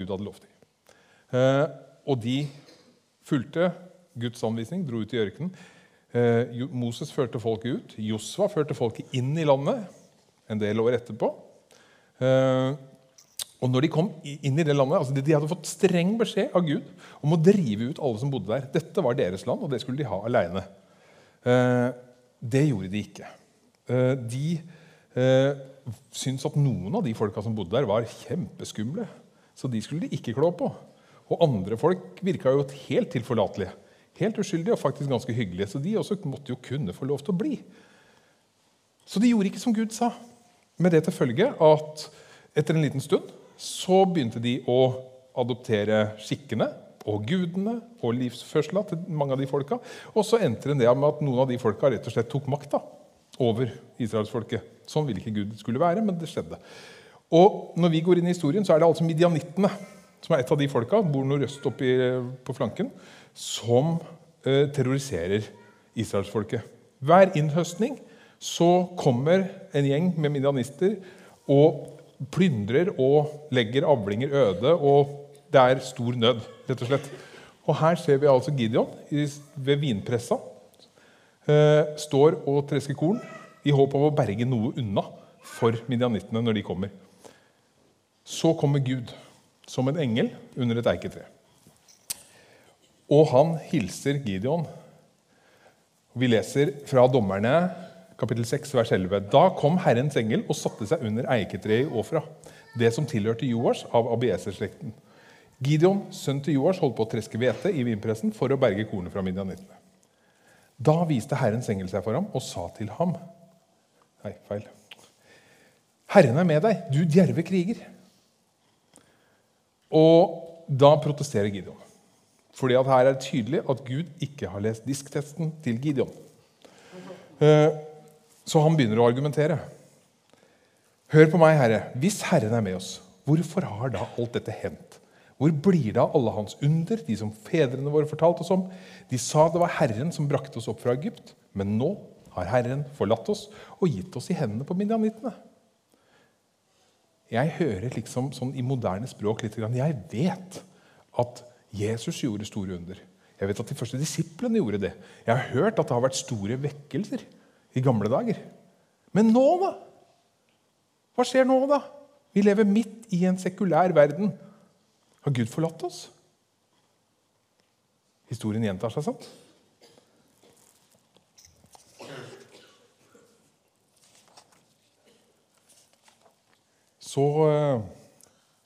Gud hadde lovt dem. Eh, og de fulgte Guds anvisning, dro ut i ørkenen. Eh, Moses førte folket ut. Josva førte folket inn i landet en del år etterpå. Eh, og når de kom inn i det landet, altså de, de hadde fått streng beskjed av Gud om å drive ut alle som bodde der. Dette var deres land, og det skulle de ha aleine. Det gjorde de ikke. De syntes at noen av de folka som bodde der, var kjempeskumle. Så de skulle de ikke klå på. Og andre folk virka jo helt tilforlatelige. Helt uskyldige og faktisk ganske hyggelige. Så de også måtte jo kunne få lov til å bli. Så de gjorde ikke som Gud sa. Med det til følge at etter en liten stund så begynte de å adoptere skikkene og gudene og livsførsla til mange av de folka. Og så endte det med at noen av de folka rett og slett tok makta over israelsfolket. Sånn ville ikke Gud skulle være, men det skjedde. Og når vi går inn i historien, så er det altså midianittene, som er et av de folka, bor nordøst oppi på flanken, som eh, terroriserer israelsfolket. Hver innhøstning så kommer en gjeng med midianister og plyndrer og legger avlinger øde, og det er stor nød, rett og slett. Og her ser vi altså Gideon ved vinpressa. Eh, står og tresker korn i håp av å berge noe unna for midianittene når de kommer. Så kommer Gud som en engel under et eiketre. Og han hilser Gideon. Vi leser fra Dommerne kapittel 6, vers 11. Da kom Herrens engel og satte seg under eiketreet i Ofra, det som tilhørte Joas av Abieser-slekten. Gideon, sønn til Joas, holdt på å treske hvete i vinpressen for å berge kornet fra midjanittene. Da viste Herrens engel seg for ham og sa til ham Nei, feil. Herren er med deg, du djerve kriger. Og da protesterer Gideon. Fordi at her er det tydelig at Gud ikke har lest disktesten til Gideon. Eh, Så han begynner å argumentere. Hør på meg, Herre. Hvis Herren er med oss, hvorfor har da alt dette hendt? Hvor blir av alle hans under, de som fedrene våre fortalte oss om? De sa det var Herren som brakte oss opp fra Egypt, men nå har Herren forlatt oss og gitt oss i hendene på midjanittene. Jeg hører liksom sånn i moderne språk litt Jeg vet at Jesus gjorde store under. Jeg vet at de første disiplene gjorde det. Jeg har hørt at det har vært store vekkelser i gamle dager. Men nå, da? Hva skjer nå, da? Vi lever midt i en sekulær verden. Har Gud forlatt oss? Historien gjentar seg, sant? Så eh,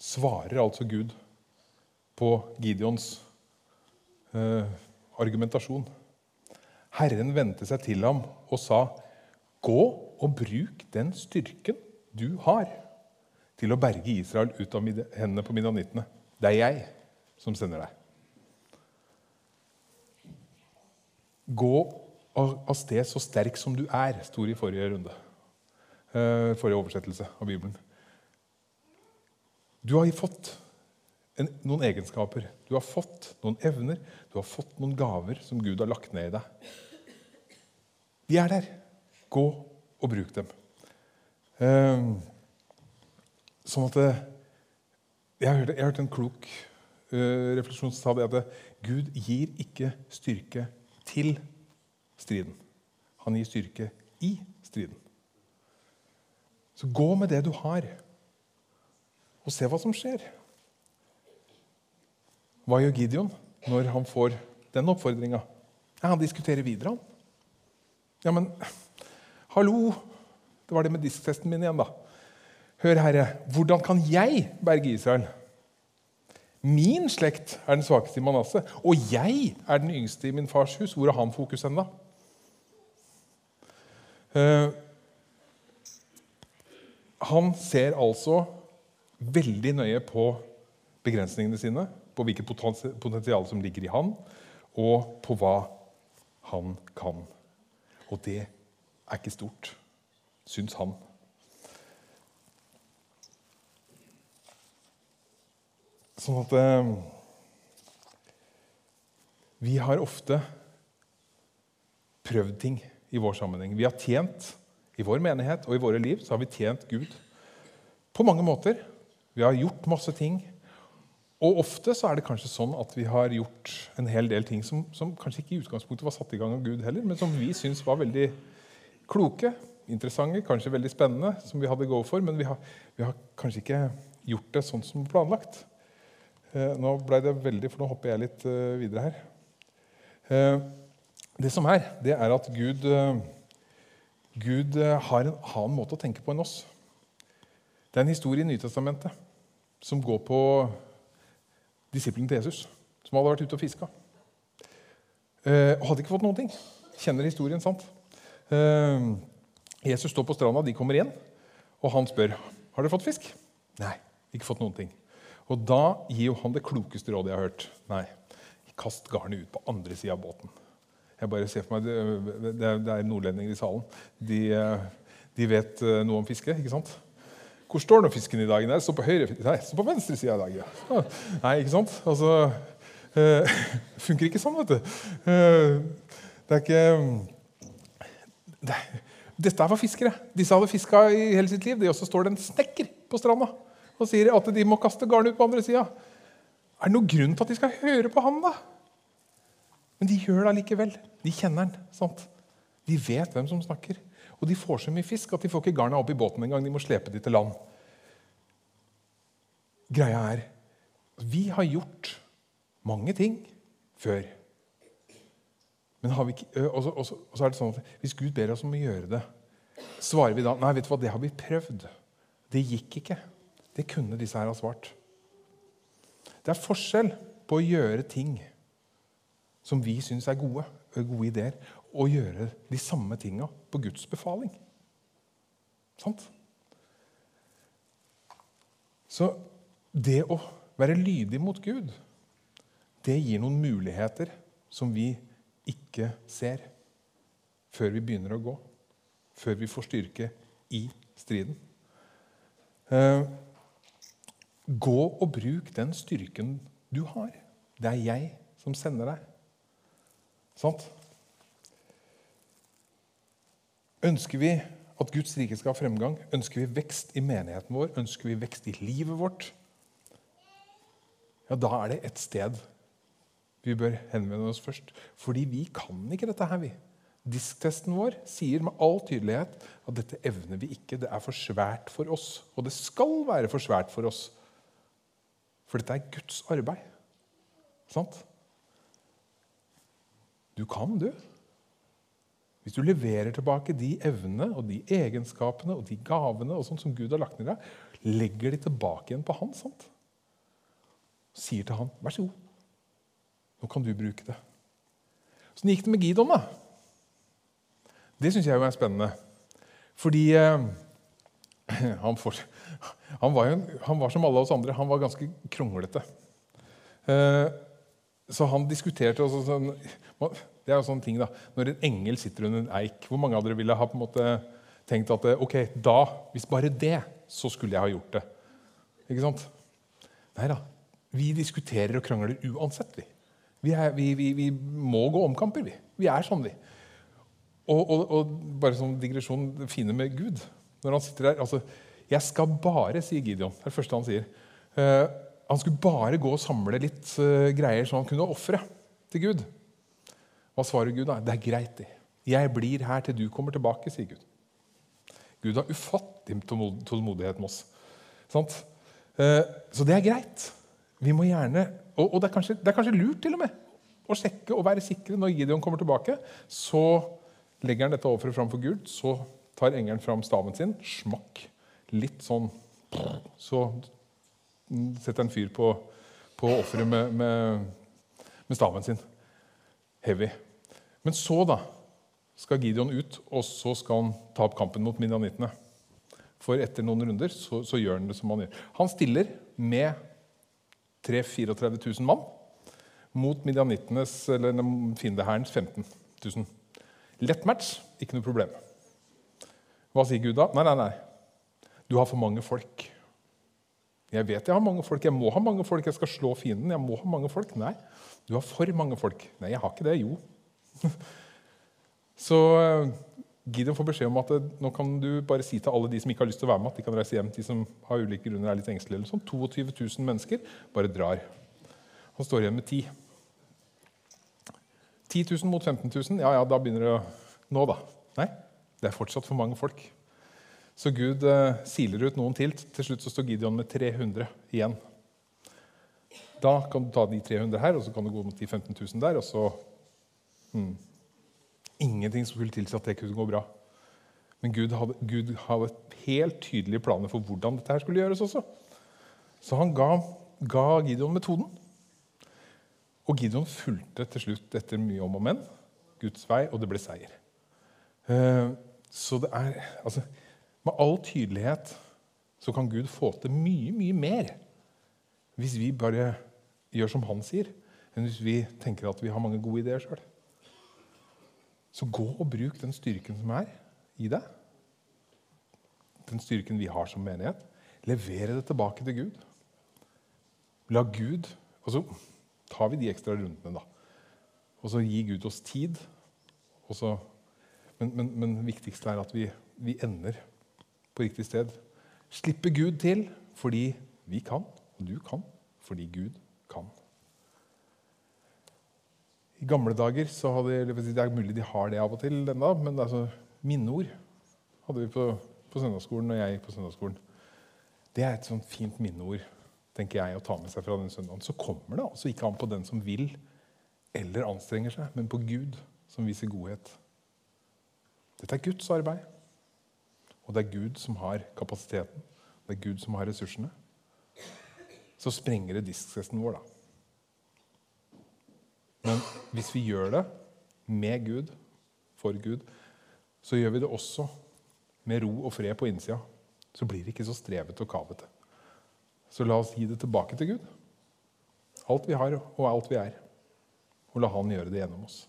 svarer altså Gud på Gideons eh, argumentasjon. Herren vendte seg til ham og sa, 'Gå og bruk den styrken du har, til å berge Israel ut av hendene på midjanittene. Det er jeg som sender deg.' Gå av sted så sterk som du er, sto det i forrige runde. Eh, forrige oversettelse av Bibelen. Du har fått en, noen egenskaper, du har fått noen evner, du har fått noen gaver som Gud har lagt ned i deg. De er der. Gå og bruk dem. Eh, sånn at det, jeg, hørte, jeg hørte en klok eh, refleksjon som sa det at det, Gud gir ikke styrke til striden. Han gir styrke i striden. Så gå med det du har, og se hva som skjer. Hva gjør Gideon når han får den oppfordringa? Ja, han diskuterer videre, han. Ja, men hallo! Det var det med disktesten min igjen, da. Hør, Herre, hvordan kan jeg berge Israel? Min slekt er den svakeste i Manasseh, og jeg er den yngste i min fars hus. Hvor er han fokus ennå? da? Eh, han ser altså veldig nøye på begrensningene sine, på hvilket potensial som ligger i han, og på hva han kan. Og det er ikke stort, syns han. Sånn at eh, Vi har ofte prøvd ting i vår sammenheng. Vi har tjent i vår menighet og i våre liv så har vi tjent Gud på mange måter. Vi har gjort masse ting, Og ofte så er det kanskje sånn at vi har gjort en hel del ting som, som kanskje ikke i utgangspunktet var satt i gang av Gud heller, men som vi syns var veldig kloke, interessante, kanskje veldig spennende, som vi hadde go for, men vi har, vi har kanskje ikke gjort det sånn som planlagt. Eh, nå ble det veldig, for nå hopper jeg litt eh, videre her. Eh, det som er, det er at Gud, eh, Gud eh, har en annen måte å tenke på enn oss. Det er en historie i Nytestamentet som går på disippelen til Jesus, som hadde vært ute og fiska. Eh, og hadde ikke fått noen ting. Kjenner historien, sant? Eh, Jesus står på stranda, de kommer igjen, og han spør har dere fått fisk. Nei, ikke fått noen ting. Og da gir jo han det klokeste rådet jeg har hørt. Nei, kast garnet ut på andre sida av båten. Jeg bare ser for meg, Det, det er- er nordlendinger i salen. De, eh, de vet noe om fiske. ikke sant? Hvor står nå fisken i dag? Nei, står på høyre, nei, står på venstre side i dag. Ja. Ah, Nei, ikke sant? Altså, eh, funker ikke sånn, vet du. Uh, det er ikke det, Dette var fiskere. Disse hadde fiska i hele sitt liv. Og også står det en snekker på stranda og sier at de må kaste garnet ut på andre sida. Er det noen grunn til at de skal høre på han, da? Men de gjør det allikevel. De kjenner han. sant? De vet hvem som snakker. Og de får så mye fisk at de får ikke garna opp i båten engang. De må slepe de til land. Greia er vi har gjort mange ting før. Men har vi ikke, og, så, og, så, og så er det sånn at hvis Gud ber oss om å gjøre det, svarer vi da nei, vet du hva, det har vi prøvd. Det gikk ikke. Det kunne disse her ha svart. Det er forskjell på å gjøre ting som vi syns er gode, gode ideer, og gjøre de samme tinga på Guds befaling. Sant? Så det å være lydig mot Gud, det gir noen muligheter som vi ikke ser før vi begynner å gå. Før vi får styrke i striden. Eh, gå og bruk den styrken du har. Det er jeg som sender deg. Sant? Ønsker vi at Guds rike skal ha fremgang? Ønsker vi vekst i menigheten vår? Ønsker vi vekst i livet vårt? Ja, da er det ett sted vi bør henvende oss først. Fordi vi kan ikke dette her, vi. Disktesten vår sier med all tydelighet at dette evner vi ikke. Det er for svært for oss. Og det skal være for svært for oss. For dette er Guds arbeid. Sant? Du kan, du. Hvis du leverer tilbake de evnene og de egenskapene og de gavene og sånt som Gud har lagt ned i deg, legger de tilbake igjen på han, sant? sier til han, 'Vær så god, nå kan du bruke det'. Åssen gikk det med Gidon, da? Det syns jeg jo er spennende. Fordi eh, han, for, han, var jo, han, var som alle oss andre. Han var ganske kronglete. Eh, så han diskuterte også sånn Det er jo sånn ting, da. Når en engel sitter under en eik, hvor mange av dere ville ha på en måte tenkt at ok, da, hvis bare det, så skulle jeg ha gjort det? Ikke sant? Nei da. Vi diskuterer og krangler uansett, vi. Vi, er, vi, vi, vi må gå omkamper, vi. Vi er sånn, vi. Og, og, og bare som digresjon, det fine med Gud når han sitter der altså, 'Jeg skal bare', sier Gideon. Det er det første han sier. Uh, han skulle bare gå og samle litt uh, greier som han kunne ofre til Gud. Hva svarer Gud da? 'Det er greit, det. Jeg blir her til du kommer tilbake', sier Gud. Gud har ufattelig tålmodighet med oss. Sant? Uh, så det er greit. Vi må gjerne, og det, er kanskje, det, er kanskje, lurt til og med å sjekke og være sikre når Gideon kommer tilbake. Så legger han dette offeret framfor Gud. Så tar engelen fram staven sin. Smakk. Litt sånn Så setter han fyr på, på offeret med, med, med staven sin. Heavy. Men så da skal Gideon ut, og så skal han ta opp kampen mot midjanittene. For etter noen runder så, så, gjør han det som han gjør. Han stiller med 3 34 000 mann mot midjanittenes, eller fiendehærens 15 000. Lett match, ikke noe problem. Hva sier Gud da? Nei, nei, nei. Du har for mange folk. Jeg vet jeg har mange folk. Jeg må ha mange folk. Jeg skal slå fienden. Jeg må ha mange folk. Nei, du har for mange folk. Nei, jeg har ikke det. Jo. Så Gideon får beskjed om at nå kan du bare si til alle de som ikke har lyst til å være med, at de kan reise hjem. De som har ulike grunner er litt engstelige. eller sånn. 22 000 mennesker bare drar. Han står igjen med 10. 10 000 mot 15 000, ja ja, da begynner det å Nå, da. Nei, det er fortsatt for mange folk. Så Gud eh, siler ut noen til. Til slutt så står Gideon med 300 igjen. Da kan du ta de 300 her, og så kan du gå mot de 15 000 der. og så hmm, Ingenting som skulle tilsi at det kunne gå bra. Men Gud hadde, Gud hadde helt tydelige planer for hvordan dette her skulle gjøres også. Så han ga, ga Gideon metoden. Og Gideon fulgte til slutt etter mye om og men Guds vei, og det ble seier. Eh, så det er altså, Med all tydelighet så kan Gud få til mye, mye mer hvis vi bare gjør som han sier, enn hvis vi tenker at vi har mange gode ideer sjøl. Så gå og bruk den styrken som er i deg. Den styrken vi har som menighet. Levere det tilbake til Gud. La Gud Og så tar vi de ekstra rundene, da. Og så gir Gud oss tid. Så, men, men, men viktigst er at vi, vi ender på riktig sted. Slippe Gud til fordi vi kan, og du kan fordi Gud kan. I gamle dager så hadde Det er mulig de har det av og til ennå, men altså, minneord hadde vi på, på søndagsskolen og jeg gikk på søndagsskolen. Det er et sånt fint minneord tenker jeg, å ta med seg fra den søndagen. Så kommer det altså ikke an på den som vil eller anstrenger seg, men på Gud som viser godhet. Dette er Guds arbeid. Og det er Gud som har kapasiteten. Det er Gud som har ressursene. Så sprenger det disksesten vår, da. Hvis vi gjør det med Gud, for Gud, så gjør vi det også med ro og fred på innsida. Så blir det ikke så strevete og kavete. Så la oss gi det tilbake til Gud. Alt vi har, og alt vi er. Og la Han gjøre det gjennom oss.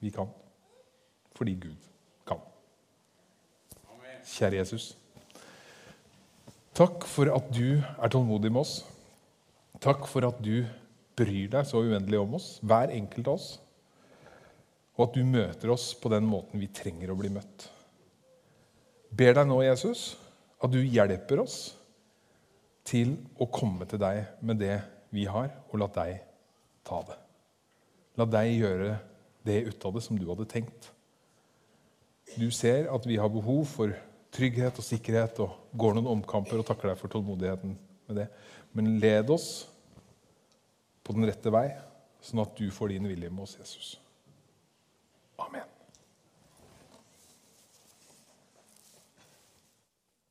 Vi kan. Fordi Gud kan. Kjære Jesus. Takk for at du er tålmodig med oss. Takk for at du bryr deg så uendelig om oss, hver enkelt av oss. Og at du møter oss på den måten vi trenger å bli møtt. Ber deg nå, Jesus, at du hjelper oss til å komme til deg med det vi har, og la deg ta det. La deg gjøre det ut av det som du hadde tenkt. Du ser at vi har behov for trygghet og sikkerhet og går noen omkamper og takker deg for tålmodigheten med det. Men led oss på den rette vei, sånn at du får din vilje med oss, Jesus. Amen.